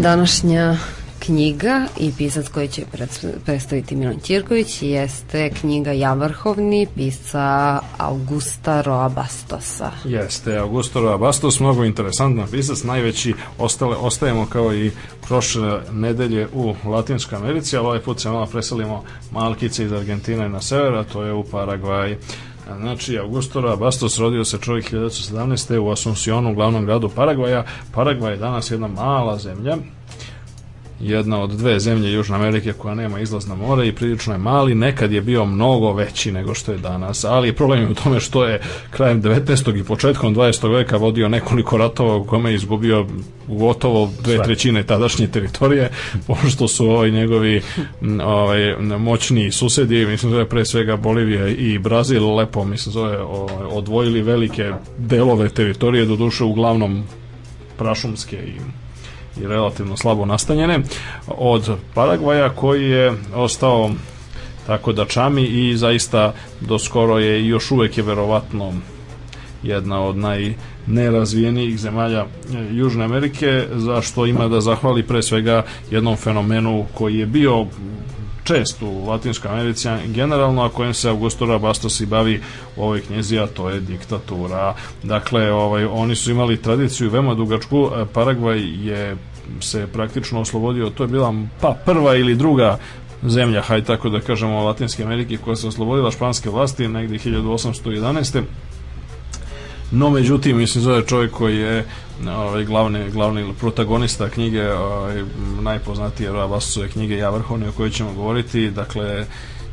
Današnja knjiga i pisac koji će predstaviti Milan Ćirković jeste knjiga Javrhovni pisca Augusta Roa Bastosa. Jeste, Augusto Roa Bastos, mnogo interesantan pisac, najveći ostale, ostajemo kao i prošle nedelje u Latinskoj Americi, ali ovaj put se malo preselimo malkice iz Argentine na sever, a to je u Paragvaj. Znači, Augustora Bastos rodio se čovjek 1917. u Asuncionu, glavnom gradu Paragvaja. Paragvaj je danas jedna mala zemlja, jedna od dve zemlje Južne Amerike koja nema izlaz na more i prilično je mali, nekad je bio mnogo veći nego što je danas, ali problem je u tome što je krajem 19. i početkom 20. veka vodio nekoliko ratova u kome je izgubio gotovo dve trećine tadašnje teritorije, pošto su ovaj njegovi ovaj, moćni susedi, mislim zove pre svega Bolivija i Brazil, lepo mislim zove ovaj, odvojili velike delove teritorije, do duše uglavnom prašumske i i relativno slabo nastanjene od Paragvaja koji je ostao tako da čami i zaista do skoro je i još uvek je verovatno jedna od najnerazvijenijih zemalja e, Južne Amerike, za što ima da zahvali pre svega jednom fenomenu koji je bio čest u Latinskoj Americi generalno, a kojem se Augusto Bastos i bavi u ovoj knjezi, a to je diktatura. Dakle, ovaj, oni su imali tradiciju veoma dugačku, Paragvaj je se praktično oslobodio, to je bila pa prva ili druga zemlja, haj tako da kažemo, Latinske Amerike koja se oslobodila španske vlasti negde 1811. No, međutim, mislim, zove čovjek koji je ovaj, glavni, glavni protagonista knjige, ovaj, najpoznatije Rabasove knjige Ja vrhovni o kojoj ćemo govoriti, dakle,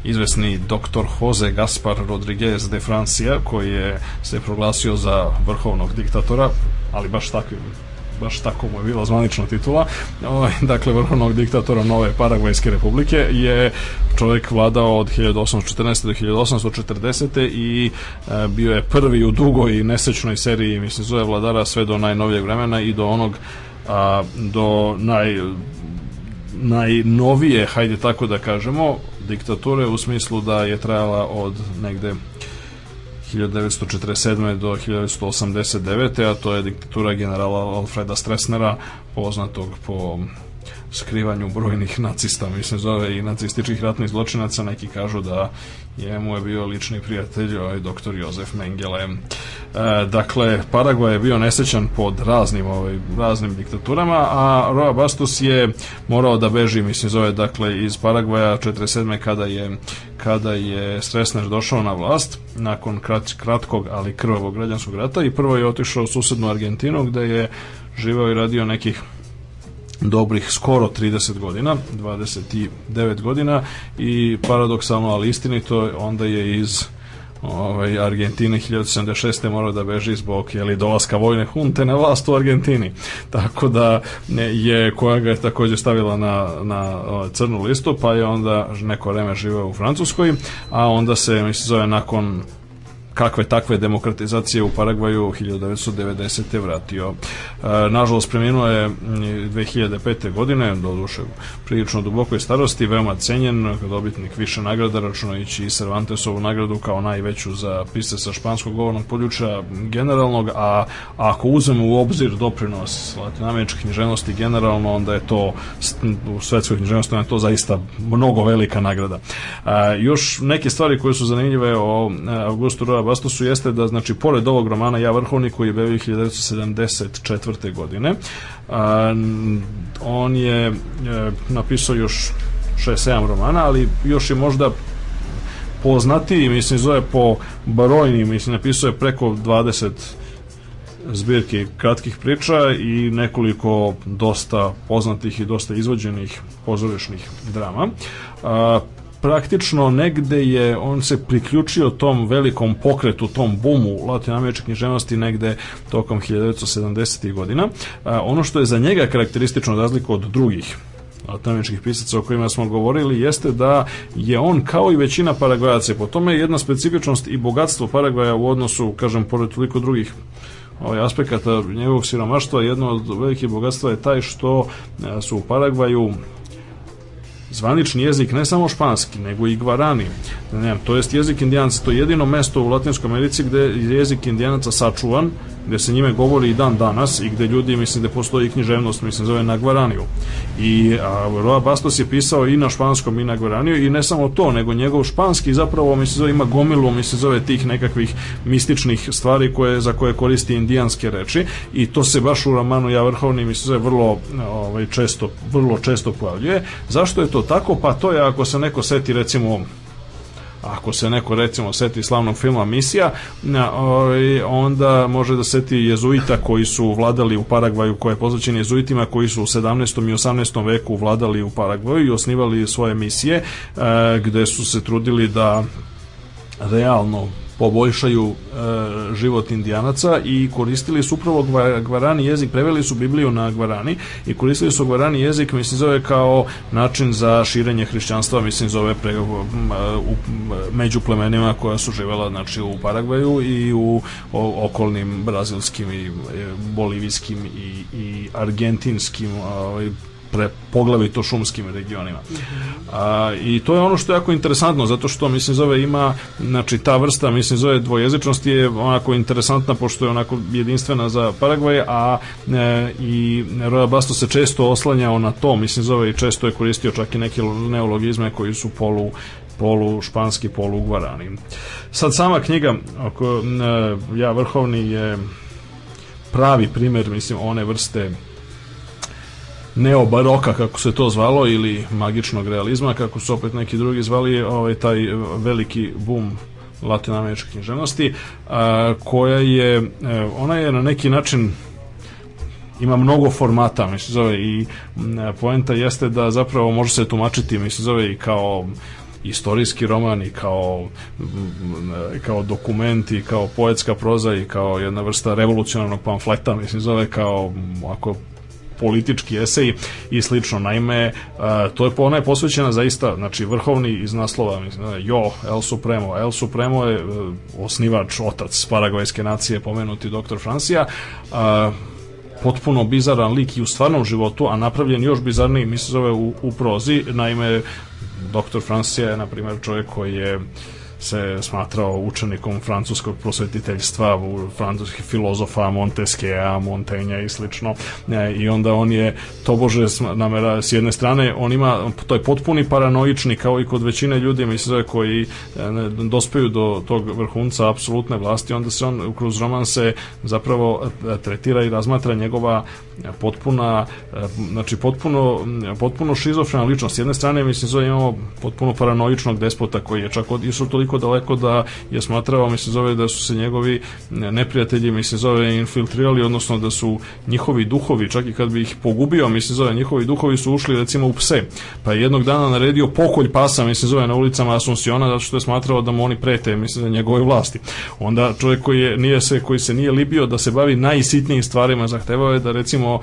izvesni doktor Jose Gaspar Rodriguez de Francia, koji je se proglasio za vrhovnog diktatora, ali baš takvim baš tako mu je bila zvanična titula, ovaj, dakle vrhovnog diktatora Nove Paragvajske republike je čovjek vladao od 1814. do 1840. i e, bio je prvi u dugoj i nesečnoj seriji, mislim, zove vladara sve do najnovijeg vremena i do onog a, do naj najnovije, hajde tako da kažemo, diktature u smislu da je trajala od negde 1947. do 1989. a to je diktatura generala Alfreda Stresnera, poznatog po skrivanju brojnih nacista, mislim zove i nacističkih ratnih zločinaca, neki kažu da je mu je bio lični prijatelj ovaj doktor Jozef Mengele. E, dakle, Paragvaj je bio nesećan pod raznim ovaj, raznim diktaturama, a Roa Bastos je morao da beži, mislim zove, dakle, iz Paragvaja 47. kada je kada je Stresner došao na vlast nakon krat, kratkog, ali krvavog građanskog rata i prvo je otišao u susednu Argentinu gde je živeo i radio nekih dobrih skoro 30 godina, 29 godina i paradoksalno, ali istinito, onda je iz ovaj, Argentine 1076. morao da beži zbog jeli, dolaska vojne hunte na vlast u Argentini. Tako da je koja ga je takođe stavila na, na crnu listu, pa je onda neko vreme živeo u Francuskoj, a onda se, mislim, zove nakon kakve takve demokratizacije u Paragvaju 1990. vratio. E, nažalost, preminuo je 2005. godine, do duše prilično dubokoj starosti, veoma cenjen, dobitnik više nagrada, računajući i Cervantesovu nagradu kao najveću za pise sa španskog govornog područja generalnog, a ako uzmemo u obzir doprinos latinoameričke književnosti generalno, onda je to u svetskoj književnosti je to zaista mnogo velika nagrada. E, još neke stvari koje su zanimljive o Augustu Roa Bastosu jeste da, znači, pored ovog romana Ja vrhovni koji je bevio 1974. godine, a, on je e, napisao još 6-7 romana, ali još je možda poznati, mislim, zove po brojnim, mislim, napisao je preko 20 zbirki kratkih priča i nekoliko dosta poznatih i dosta izvođenih pozorišnih drama. A, praktično negde je, on se priključio tom velikom pokretu, tom bumu latinoameričke književnosti negde tokom 1970. godina. A, ono što je za njega karakteristično razliku od drugih latinoameričkih pisaca o kojima smo govorili jeste da je on kao i većina Paragvajaca po tome je jedna specifičnost i bogatstvo Paragvaja u odnosu, kažem, pored toliko drugih ovaj aspekata njegovog siromaštva jedno od velikih bogatstva je taj što su u Paragvaju zvanični jezik ne samo španski, nego i gvarani. Ne, to jest jezik indijanaca, to je jedino mesto u Latinskoj Americi gde je jezik indijanaca sačuvan, gde se njime govori i dan danas i gde ljudi, mislim, da postoji književnost, mislim, zove na gvaraniju. I a, Roa Bastos je pisao i na španskom i na gvaraniju i ne samo to, nego njegov španski zapravo, mislim, zove, ima gomilu, mislim, zove tih nekakvih mističnih stvari koje, za koje koristi indijanske reči i to se baš u romanu Ja vrhovni, mislim, zove, vrlo ovaj, često, vrlo često pojavljuje. Zašto je to tako? Pa to je ako se neko seti, recimo, ako se neko recimo seti slavnog filma Misija, ovaj, onda može da seti jezuita koji su vladali u Paragvaju, koje je pozvaćen jezuitima koji su u 17. i 18. veku vladali u Paragvaju i osnivali svoje misije, e, gde su se trudili da realno poboljšaju e, život indijanaca i koristili su upravo gvarani jezik, preveli su Bibliju na gvarani i koristili su gvarani jezik, mislim zove kao način za širenje hrišćanstva, mislim zove pre, u, među plemenima koja su živela znači, u Paragvaju i u o, okolnim brazilskim i e, bolivijskim i, i argentinskim ovaj, pre poglavito šumskim regionima. A, I to je ono što je jako interesantno, zato što, mislim, zove ima, znači, ta vrsta, mislim, zove dvojezičnosti je onako interesantna, pošto je onako jedinstvena za Paragvaj, a e, i Roja Basto se često oslanjao na to, mislim, zove i često je koristio čak i neke neologizme koji su polu polu španski, polu gvarani. Sad sama knjiga, oko, e, ja vrhovni je pravi primer, mislim, one vrste neobaroka kako se to zvalo ili magičnog realizma kako su opet neki drugi zvali ovaj taj veliki bum latinoameričke književnosti koja je e, ona je na neki način ima mnogo formata mislim zove i poenta jeste da zapravo može se tumačiti mislim zove i kao istorijski roman i kao kao dokument i kao poetska proza i kao jedna vrsta revolucionarnog pamfleta mislim zove kao ako politički esej i slično. Naime, to je ona je posvećena zaista, znači vrhovni iz naslova, mislim, Jo, El Supremo. El Supremo je e, osnivač, otac paragvajske nacije, pomenuti doktor Francija, potpuno bizaran lik i u stvarnom životu, a napravljen još bizarniji, mi se zove u, u prozi. Naime, doktor Francija je, na primjer, čovjek koji je se smatrao učenikom francuskog prosvetiteljstva, francuskih filozofa Montesquieu, Montaigne i slično. E, I onda on je tobože namera s jedne strane on ima to je potpuni paranoični kao i kod većine ljudi mislim koji e, dospeju do tog vrhunca apsolutne vlasti onda se on kroz roman se zapravo e, tretira i razmatra njegova potpuna znači potpuno potpuno šizofrena ličnost. S jedne strane mislim zove imamo potpuno paranoičnog despota koji je čak od, išao toliko daleko da je smatrao mislim zove da su se njegovi neprijatelji mislim zove infiltrirali odnosno da su njihovi duhovi čak i kad bi ih pogubio mislim zove njihovi duhovi su ušli recimo u pse. Pa je jednog dana naredio pokolj pasa mislim zove na ulicama Asunciona zato što je smatrao da mu oni prete mislim za njegove vlasti. Onda čovjek koji je nije se koji se nije libio da se bavi najsitnijim stvarima zahtevao je da recimo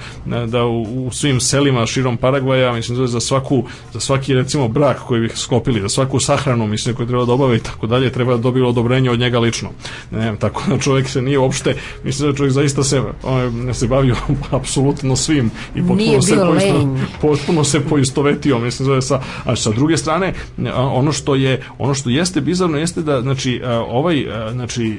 da u, u svim selima širom Paragvaja, mislim da za svaku za svaki recimo brak koji bih skopili, za svaku sahranu mislim koji treba da obavi i tako dalje, treba da dobije odobrenje od njega lično. Ne, tako da čovjek se nije uopšte, mislim da čovjek zaista se on, se bavio apsolutno svim i potpuno se poisto, potpuno se poistovetio, mislim da sa a sa druge strane ono što je ono što jeste bizarno jeste da znači ovaj znači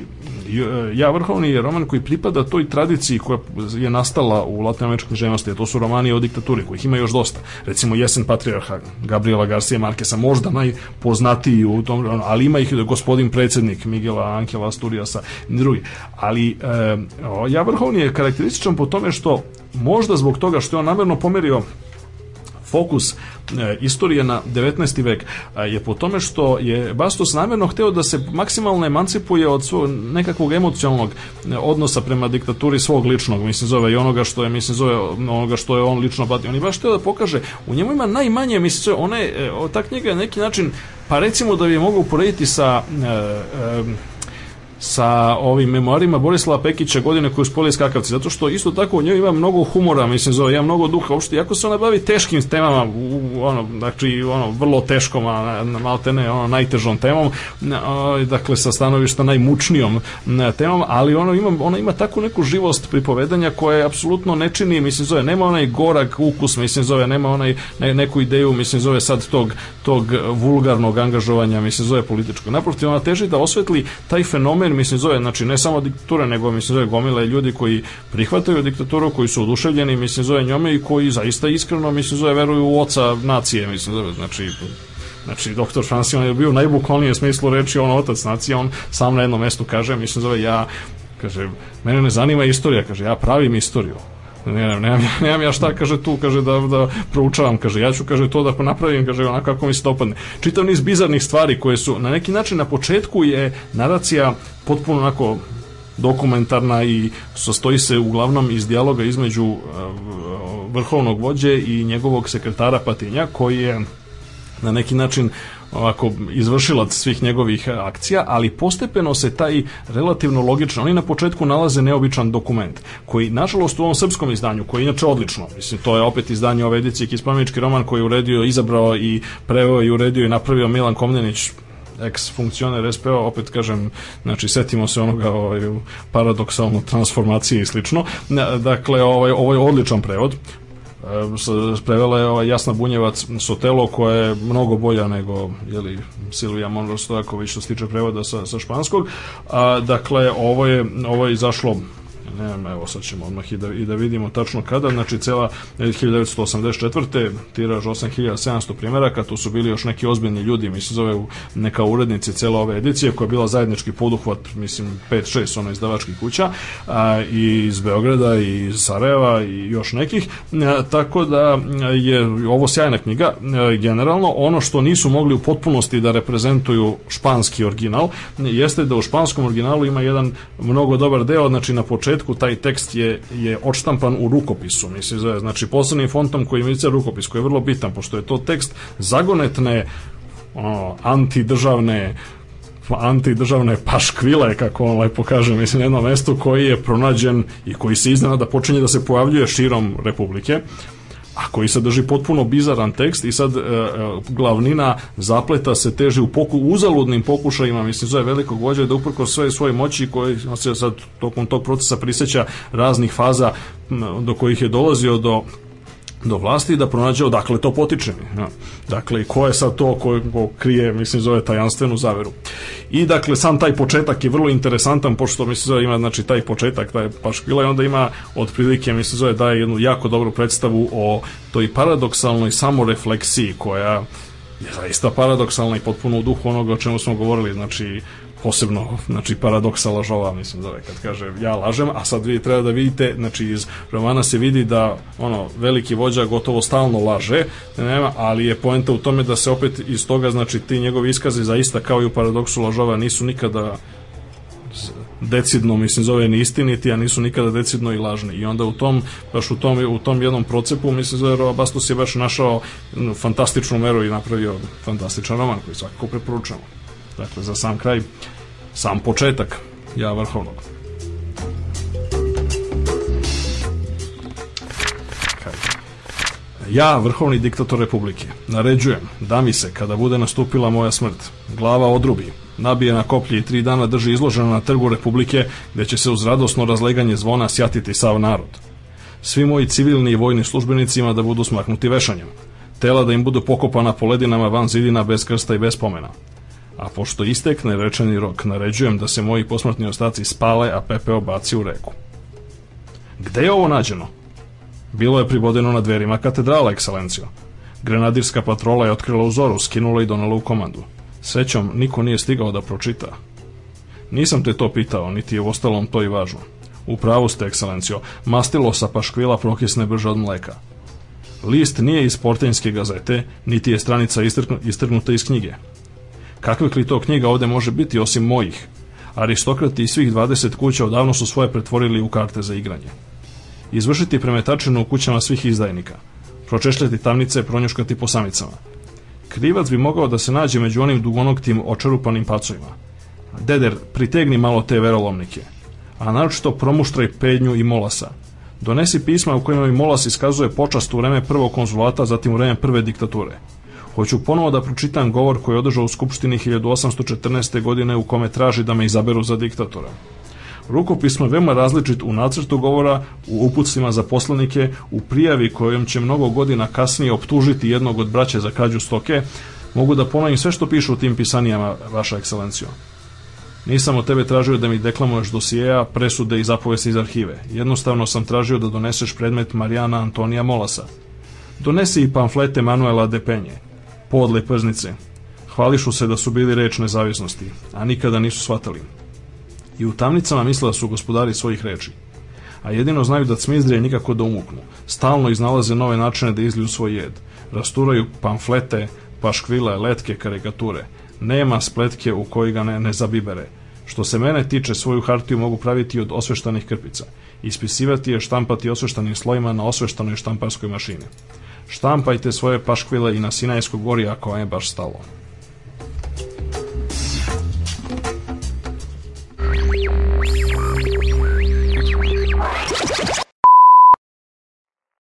ja vrhovni je roman koji pripada toj tradiciji koja je nastala u latinoameričkoj književnosti, to su romani o diktaturi, kojih ima još dosta. Recimo Jesen patrijarha Gabriela Garcia Marquesa, možda najpoznatiji u tom, ali ima ih gospodin predsednik Miguela Angela Asturiasa i drugi. Ali e, ja vrhovni je karakterističan po tome što možda zbog toga što je on namerno pomerio fokus e, istorije na 19. vek je po tome što je Bastos namjerno hteo da se maksimalno emancipuje od svog nekakvog emocionalnog e, odnosa prema diktaturi svog ličnog, mislim zove i onoga što je mislim zove onoga što je on lično patio. On je baš hteo da pokaže, u njemu ima najmanje mislim zove, one, e, ta knjiga je neki način pa recimo da bi mogao uporediti sa e, e, sa ovim memoarima Borislava Pekića godine koju spoli skakavci, zato što isto tako u njoj ima mnogo humora, mislim, zove, ima mnogo duha, uopšte, jako se ona bavi teškim temama, u, ono, znači, ono, vrlo teškom, a malte ne, ono, najtežom temom, dakle, sa stanovišta najmučnijom temom, ali ono ima, ona ima takvu neku živost pripovedanja koja je apsolutno ne čini, mislim, zove, nema onaj gorak ukus, mislim, zove, nema onaj ne, neku ideju, mislim, zove sad tog, tog vulgarnog angažovanja, mislim, zove političko. Naprotiv, ona teži da osvetli taj fenomen fenomen, mislim, zove, znači ne samo diktatura, nego, mislim, zove gomile ljudi koji prihvataju diktaturu, koji su oduševljeni, mislim, zove njome i koji zaista iskreno, mislim, zove, veruju u oca nacije, mislim, zove, znači, Znači, doktor Francion je bio u najbukvalnijem smislu reči, on otac nacije, on sam na jednom mestu kaže, mislim, zove, ja, kaže, mene ne zanima istorija, kaže, ja pravim istoriju. Ne, nemam, nemam ja šta, kaže tu, kaže da, da proučavam, kaže ja ću, kaže to da napravim, kaže onako kako mi se dopadne. Čitav niz bizarnih stvari koje su na neki način na početku je naracija potpuno onako dokumentarna i sastoji se uglavnom iz dijaloga između uh, vrhovnog vođe i njegovog sekretara Patinja koji je na neki način ovako izvršilac svih njegovih akcija, ali postepeno se taj relativno logično, oni na početku nalaze neobičan dokument, koji nažalost u ovom srpskom izdanju, koji je inače odlično, mislim to je opet izdanje ove edicije Kispanički roman koji je uredio, izabrao i preveo i uredio i napravio Milan Komnenić ex funkcioner SPO, opet kažem, znači setimo se onoga ovaj, paradoksalno transformacije i slično. Dakle, ovaj, ovo je odličan prevod prevela je ovaj Jasna Bunjevac Sotelo koja je mnogo bolja nego jeli, Silvija Monroe Stojaković što se tiče prevoda sa, sa španskog. A, dakle, ovo je, ovo je izašlo ne znam, evo sad ćemo odmah i da, i da vidimo tačno kada, znači cela 1984. tiraž 8700 primjeraka, tu su bili još neki ozbiljni ljudi, mislim zove neka urednici cele ove edicije koja je bila zajednički poduhvat, mislim 5-6 ono izdavačkih kuća a, i iz Beograda i iz Sarajeva i još nekih, a, tako da je ovo sjajna knjiga, a, generalno ono što nisu mogli u potpunosti da reprezentuju španski original, jeste da u španskom originalu ima jedan mnogo dobar deo, znači na početku početku taj tekst je, je odštampan u rukopisu, mislim, zove, znači posebnim fontom koji imice rukopis, koji je vrlo bitan, pošto je to tekst zagonetne ono, antidržavne antidržavne paškvile, kako on lepo kaže, mislim, jedno mesto koji je pronađen i koji se iznenada počinje da se pojavljuje širom Republike a koji sadrži potpuno bizaran tekst i sad e, e, glavnina zapleta se teži u poku, uzaludnim pokušajima, mislim, zove velikog vođa da uprko sve svoje moći koji se sad tokom tog procesa priseća raznih faza do kojih je dolazio do do vlasti da pronađe odakle to potiče. Ja. Dakle, ko je sad to ko, ko krije, mislim, zove tajanstvenu zaveru. I dakle, sam taj početak je vrlo interesantan, pošto mislim, zove, ima znači, taj početak, taj paškvila i onda ima otprilike, mislim, zove, daje jednu jako dobru predstavu o toj paradoksalnoj samorefleksiji koja je zaista paradoksalna i potpuno u duhu onoga o čemu smo govorili, znači posebno znači paradoksa lažova mislim zove kad kaže ja lažem a sad vi treba da vidite znači iz romana se vidi da ono veliki vođa gotovo stalno laže nema ali je poenta u tome da se opet iz toga znači ti njegovi iskazi zaista kao i u paradoksu lažova nisu nikada decidno mislim zove ni istiniti, a nisu nikada decidno i lažni. I onda u tom baš u tom u tom jednom procepu mislim zove Bastos je baš našao fantastičnu meru i napravio fantastičan roman koji svakako preporučujemo. Dakle, za sam kraj, sam početak ja vrhovnog. Ja, vrhovni diktator Republike, naređujem da mi se, kada bude nastupila moja smrt, glava odrubi, nabije na koplje i tri dana drži izloženo na trgu Republike, gde će se uz radosno razleganje zvona sjatiti sav narod. Svi moji civilni i vojni službenicima da budu smaknuti vešanjem. Tela da im budu pokopana po ledinama van zidina bez krsta i bez pomena a pošto istekne rečeni rok, naređujem da se moji posmrtni ostaci spale, a pepeo baci u reku. Gde je ovo nađeno? Bilo je pribodeno na dverima katedrala, ekscelencijo. Grenadirska patrola je otkrila u zoru, skinula i donala u komandu. Srećom, niko nije stigao da pročita. Nisam te to pitao, niti je u ostalom to i važno. U pravu ste, ekscelencijo, mastilo sa paškvila prokisne brže od mleka. List nije iz Portenjske gazete, niti je stranica istrgnuta iz knjige. Kakvih li to knjiga ovde može biti osim mojih? Aristokrati i svih 20 kuća odavno su svoje pretvorili u karte za igranje. Izvršiti premetačinu u kućama svih izdajnika. Pročešljati tamnice, pronjuškati po samicama. Krivac bi mogao da se nađe među onim dugonoktim očarupanim pacovima. Deder, pritegni malo te verolomnike. A naročito promuštraj pednju i molasa. Donesi pisma u kojima mi molas iskazuje počast u vreme prvog konzulata, zatim u vreme prve diktature. Hoću ponovo da pročitam govor koji je održao u Skupštini 1814. godine u kome traži da me izaberu za diktatora. Rukopismo je veoma različit u nacrtu govora, u uputstvima za poslanike, u prijavi kojom će mnogo godina kasnije optužiti jednog od braće za krađu stoke, mogu da ponovim sve što piše u tim pisanijama, vaša ekscelencijo. Nisam od tebe tražio da mi deklamuješ dosijeja, presude i zapovesti iz arhive. Jednostavno sam tražio da doneseš predmet Marijana Antonija Molasa. Donesi i pamflete Manuela Depenje. Podle prznice. Hvališu se da su bili reč nezavisnosti, a nikada nisu shvatali. I u tamnicama misle da su gospodari svojih reči. A jedino znaju da cmizdrije nikako da umuknu. Stalno iznalaze nove načine da izliju svoj jed. Rasturaju pamflete, paškvile, letke, karikature. Nema spletke u koji ga ne, ne zabibere. Što se mene tiče, svoju hartiju mogu praviti od osveštanih krpica. Ispisivati je štampati osveštanim slojima na osveštanoj štamparskoj mašini. Štampajte svoje paškvile i na Sinajskoj gori ako vam je baš stalo.